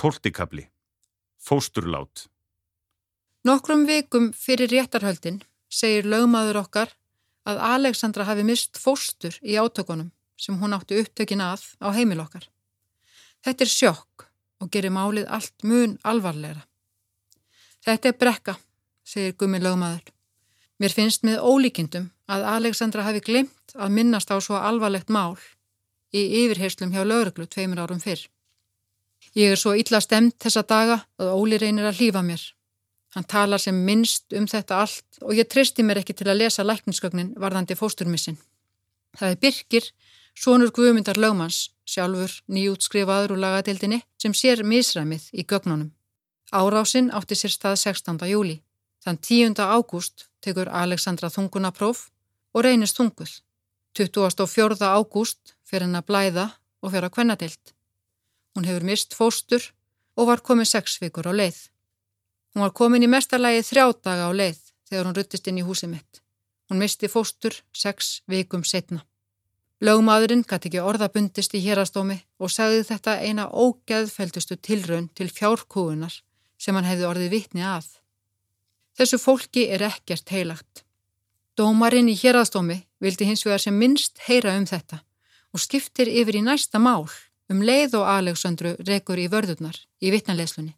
Tóltikabli. Fósturlát. Nokkrum vikum fyrir réttarhöldin segir lögmaður okkar að Alexandra hafi mist fóstur í átökunum sem hún átti upptökin að á heimil okkar. Þetta er sjokk og gerir málið allt mun alvarleira. Þetta er brekka, segir gummi lögmaður. Mér finnst með ólíkindum að Alexandra hafi glimt að minnast á svo alvarlegt mál í yfirherslum hjá lögreglu tveimur árum fyrr. Ég er svo illa stemt þessa daga að Óli reynir að hlýfa mér. Hann talar sem minnst um þetta allt og ég tristi mér ekki til að lesa lækninskögnin varðandi fósturmissin. Það er Birkir, sonur Guðmyndar lögmanns, sjálfur nýjútskrifaður úr lagadildinni, sem sér misræmið í gögnunum. Árásinn átti sér stað 16. júli. Þann 10. ágúst tekur Alexandra þungunapróf og reynist þunguð. 24. ágúst fyrir henn að blæða og fyrir að kvennadild. Hún hefur mist fóstur og var komin sex vikur á leið. Hún var komin í mestarlægi þrjá daga á leið þegar hún ruttist inn í húsið mitt. Hún misti fóstur sex vikum setna. Lögmaðurinn gæti ekki orðabundist í hérastómi og sagði þetta eina ógeðfeldustu tilraun til fjárkúunar sem hann hefði orðið vitni að. Þessu fólki er ekkert heilagt. Dómarinn í hérastómi vildi hins vegar sem minnst heyra um þetta og skiptir yfir í næsta mál um leið og Aleksandru rekur í vörðurnar í vittnanleislunni.